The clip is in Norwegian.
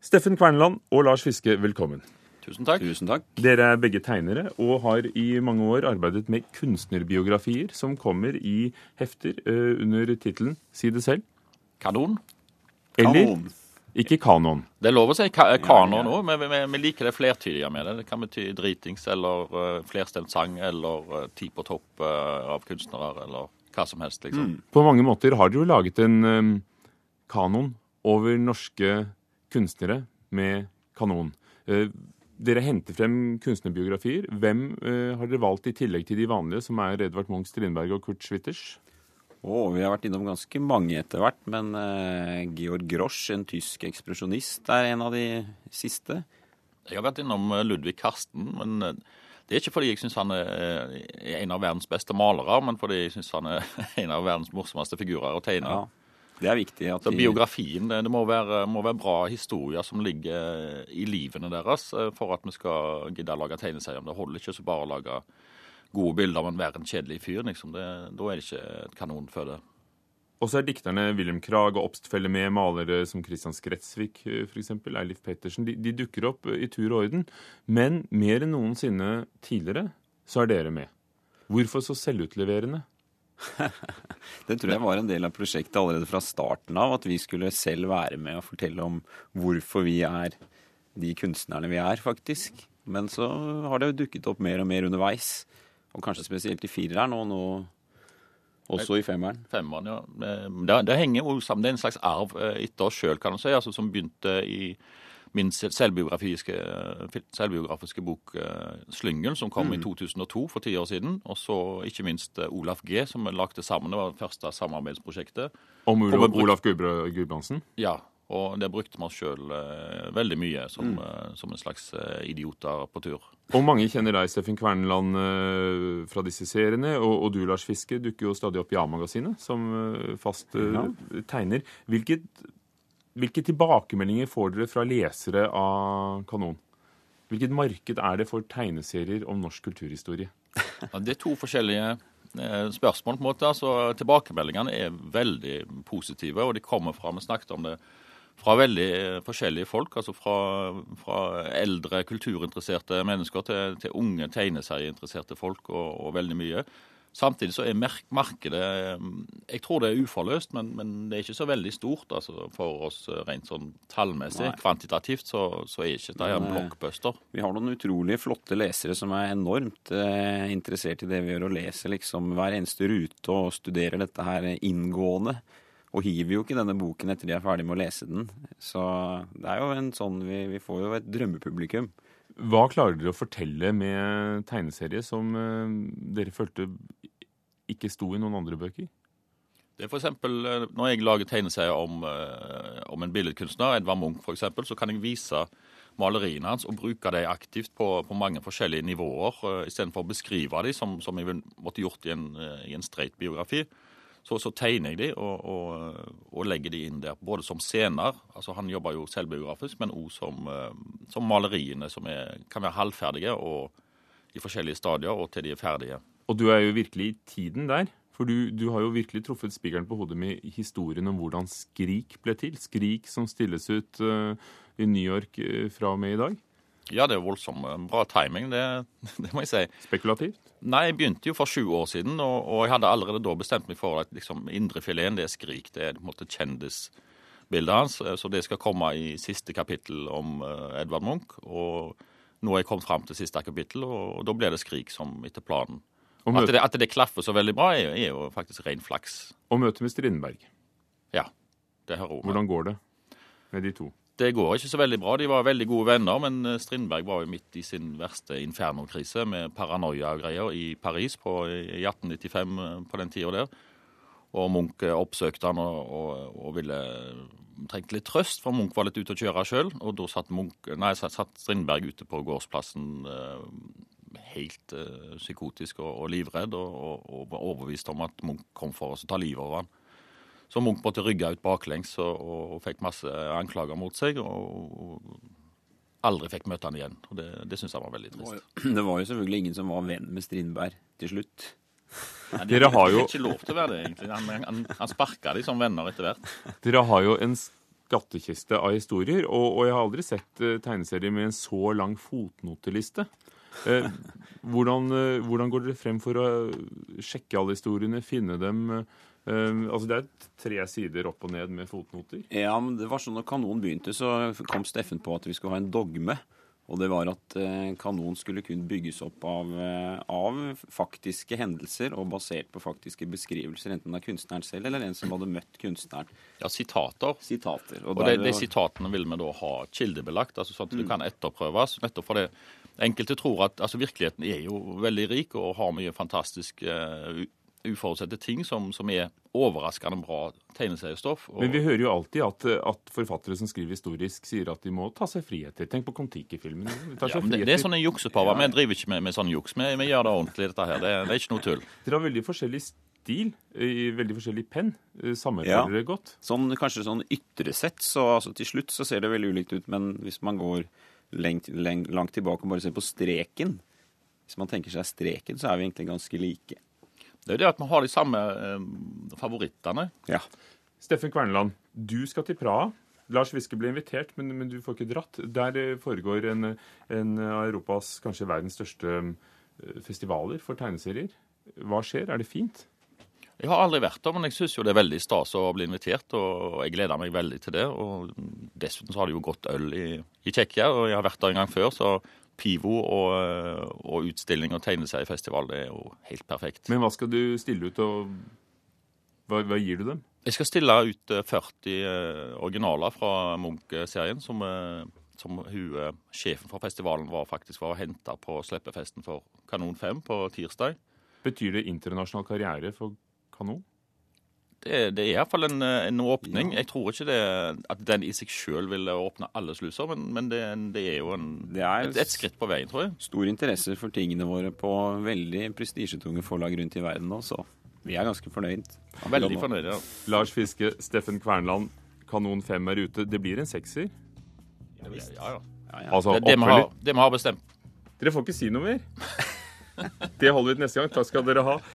Steffen Kverneland og Lars Fiske, velkommen. Tusen takk. Tusen takk. Dere er begge tegnere og har i mange år arbeidet med kunstnerbiografier som kommer i hefter eh, under tittelen Si det selv. Kanon. Eller Kanon. ikke kanon. Det er lov å si ka kanon ja. ja. men vi, liker det flertydige med det. Det kan bety dritings eller uh, flerstemt sang eller uh, ti på topp uh, av kunstnere eller hva som helst, liksom. På mange måter har dere jo laget en um, kanon over norske kunstnere med kanon. Eh, dere henter frem kunstnerbiografier. Hvem eh, har dere valgt i tillegg til de vanlige, som er Edvard Munch, Strindberg og Kurt Schwitters? Oh, vi har vært innom ganske mange etter hvert, men eh, Georg Grosch, en tysk ekspresjonist, er en av de siste. Jeg har vært innom Ludvig Karsten, men det er ikke fordi jeg syns han er en av verdens beste malere, men fordi jeg syns han er en av verdens morsomste figurer å tegne. Ja, det er viktig at de... biografien, det, det må, være, må være bra historier som ligger i livene deres eh, for at vi skal gidde å lage tegneserier. Det holder ikke så bare å lage gode bilder, men være en kjedelig fyr. Liksom. Det, da er det ikke et kanonføde. Og så er dikterne Wilhelm Krag og Obstfelle med, malere som Christian Skretsvik f.eks., Eilif Pettersen. De, de dukker opp i tur og orden. Men mer enn noensinne tidligere så er dere med. Hvorfor så selvutleverende? Det tror jeg var en del av prosjektet allerede fra starten av, at vi skulle selv være med og fortelle om hvorfor vi er de kunstnerne vi er, faktisk. Men så har det jo dukket opp mer og mer underveis. Og kanskje spesielt i fireren, og nå også i femmeren. Femmeren, ja. Det, det henger jo sammen. Det er en slags arv eh, etter oss sjøl, kan du si. Altså, som begynte i min selvbiografiske, eh, selvbiografiske bok 'Slyngel', 'Slyngen', som kom i 2002, for ti år siden. Og så ikke minst eh, Olaf G, som vi lagde sammen. Det var det første samarbeidsprosjektet. Om Olaf, med Olaf Gudbra- Gudbrandsen? Ja, og det brukte vi oss sjøl eh, veldig mye som, eh, som en slags eh, idioter på tur. Og mange kjenner deg, Steffen Kverneland, eh, fra disse seriene. Og, og du, Lars Fiske, dukker jo stadig opp i A-magasinet som eh, fast eh, Ja. tegner. Hvilket, hvilke tilbakemeldinger får dere fra lesere av Kanon? Hvilket marked er det for tegneserier om norsk kulturhistorie? Ja, det er to forskjellige eh, spørsmål. på en måte. Altså, Tilbakemeldingene er veldig positive, og de kommer fra Vi snakket om det fra veldig eh, forskjellige folk. altså Fra, fra eldre kulturinteresserte mennesker til, til unge tegneserieinteresserte folk, og, og veldig mye. Samtidig så er markedet eh, Jeg tror det er uforløst, men, men det er ikke så veldig stort altså, for oss eh, rent sånn tallmessig. Nei. Kvantitativt så, så er ikke det en eh, blockbuster. Vi har noen utrolig flotte lesere som er enormt eh, interessert i det vi gjør, og leser liksom hver eneste rute og studerer dette her inngående. Og hiver jo ikke denne boken etter de er ferdig med å lese den. Så det er jo en sånn Vi, vi får jo et drømmepublikum. Hva klarer dere å fortelle med tegneserie som eh, dere følte ikke sto i noen andre bøker? Det er for eksempel, eh, Når jeg lager tegneserier om, eh, om en billedkunstner, Edvard Munch f.eks., så kan jeg vise maleriene hans og bruke dem aktivt på, på mange forskjellige nivåer, istedenfor å beskrive dem som, som jeg måtte gjort i en, i en streit biografi. Så, så tegner jeg de og, og, og legger de inn der, både som scener altså Han jobber jo selvbiografisk, men òg som, eh, som maleriene, som er, kan være halvferdige og i forskjellige stadier, og til de er ferdige. Og du er jo virkelig i tiden der. For du, du har jo virkelig truffet spikeren på hodet med historien om hvordan Skrik ble til. Skrik som stilles ut uh, i New York uh, fra og med i dag. Ja, det er voldsomt bra timing, det, det må jeg si. Spekulativt. Nei, jeg begynte jo for sju år siden, og, og jeg hadde allerede da bestemt meg for at liksom, indrefileten, det er Skrik. Det er på en måte kjendisbildet hans. eh, Så det skal komme i siste kapittel om uh, Edvard Munch. Og nå er jeg kommet fram til siste kapittel, og, og da blir det Skrik som etter planen. At det, at det klaffer så veldig bra, er, er jo faktisk ren flaks. og møte med Strindberg. Ja, det hører også. Hvordan går det med de to? Det går ikke så veldig bra. De var veldig gode venner, men eh, Strindberg var jo midt i sin verste infernokrise med paranoia og greier i Paris på, i 1895 eh, på den tida der. Og Munch eh, oppsøkte han og, og, og ville trengte litt trøst, for Munch var litt ute å kjøre sjøl. Og da satt, Munch, nei, satt Strindberg ute på gårdsplassen helt psykotisk og, og livredd, og, og, og var overbevist om at Munch kom for oss å ta livet av han. Så Munch måtte rygge ut baklengs og, og, og fikk masse anklager mot seg. Og, og aldri fikk møte han igjen. Og det, det syns jeg var veldig Det var, trist. jo, det var jo selvfølgelig ingen som var venn med Strindberg til slutt. Nei, Dere har jo- Det er ikke lov til å være det, egentlig. Han, han, han sparka de som venner etter hvert. Dere har jo en skattkiste av historier. Og, og jeg har aldri sett uh, tegneserier med en så lang fotnoteliste. Eh, hvordan, eh, hvordan, går dere frem for å sjekke alle historiene, finne dem? Eh, altså Det er tre sider opp og ned med fotnoter. Ja, men det var sånn at Kanon begynte, så kom Steffen på at vi skulle ha en dogme. Og det var at kanonen kanon skulle kun bygges opp av, eh, av, faktiske hendelser og basert på faktiske beskrivelser, enten av kunstneren selv eller en som hadde møtt kunstneren. Ja, sitater. Sitater. Og, og de, de, sitatene vil vi da ha kildebelagt, altså sånn at mm. det kan etterprøves. nettopp for det Enkelte tror at altså, virkeligheten er jo veldig rik og har mye fantastisk uh, uforutsette ting som, som, er overraskende bra tegneseriestoff. Og... Men vi hører jo alltid at, at, forfattere som skriver historisk, sier at de må ta seg friheter. Tenk på Kon-Tiki-filmen. Ja, det, det, er sånne juksepaver. Ja. Vi driver ikke med, med sånne juks. Vi, vi, gjør det ordentlig, dette her. Det, det er ikke noe tull. Dere har veldig forskjellig stil, i veldig forskjellig penn. Eh, samarbeider dere godt? Sånn, kanskje sånn ytre sett, så altså, til slutt så ser det veldig ulikt ut. Men hvis man går lengt, lengt, langt tilbake og bare ser på streken Hvis man tenker seg streken, så er vi egentlig ganske like. Det er jo det at vi har de samme eh, favorittene. Ja. Steffen Kverneland, du skal til Praha. Lars Viske ble invitert, men, men, du får ikke dratt. Der eh, foregår en, en av Europas, kanskje verdens største eh, festivaler for tegneserier. Hva skjer? Er det fint? Jeg har aldri vært der, men jeg syns det er veldig stas å bli invitert. Og jeg gleder meg veldig til det. Og dessuten så har det jo godt øl i, i Tsjekkia, og jeg har vært der en gang før, så Pivo og, eh, og utstilling og tegneseriefestival. Er jo helt perfekt. Men hva skal du stille ut, og hva, hva gir du dem? Jeg skal stille ut 40 eh, eh, originaler fra Munch-serien, som, som hun, sjefen for festivalen var faktisk var henta på slippefesten for Kanon 5 på tirsdag. Betyr det internasjonal karriere for Kanon? Det, det er iallfall en, en åpning. Ja. Jeg tror ikke det, at den i seg sjøl vil åpne alle sluser, men, men det, det, er jo en, er et, et, skritt på veien, tror jeg. Stor interesse for tingene våre på veldig prestisjetunge forlag rundt i verden nå, så vi er ganske fornøyd. Veldig fornøyd, ja. Lars Fiske, Steffen Kvernland, Kanon 5 er ute. Det blir en sekser? Ja, ja. ja, ja. Altså, det, må vi har, har bestemt. Dere får ikke si noe mer. Det holder vi til neste gang. Takk skal dere ha.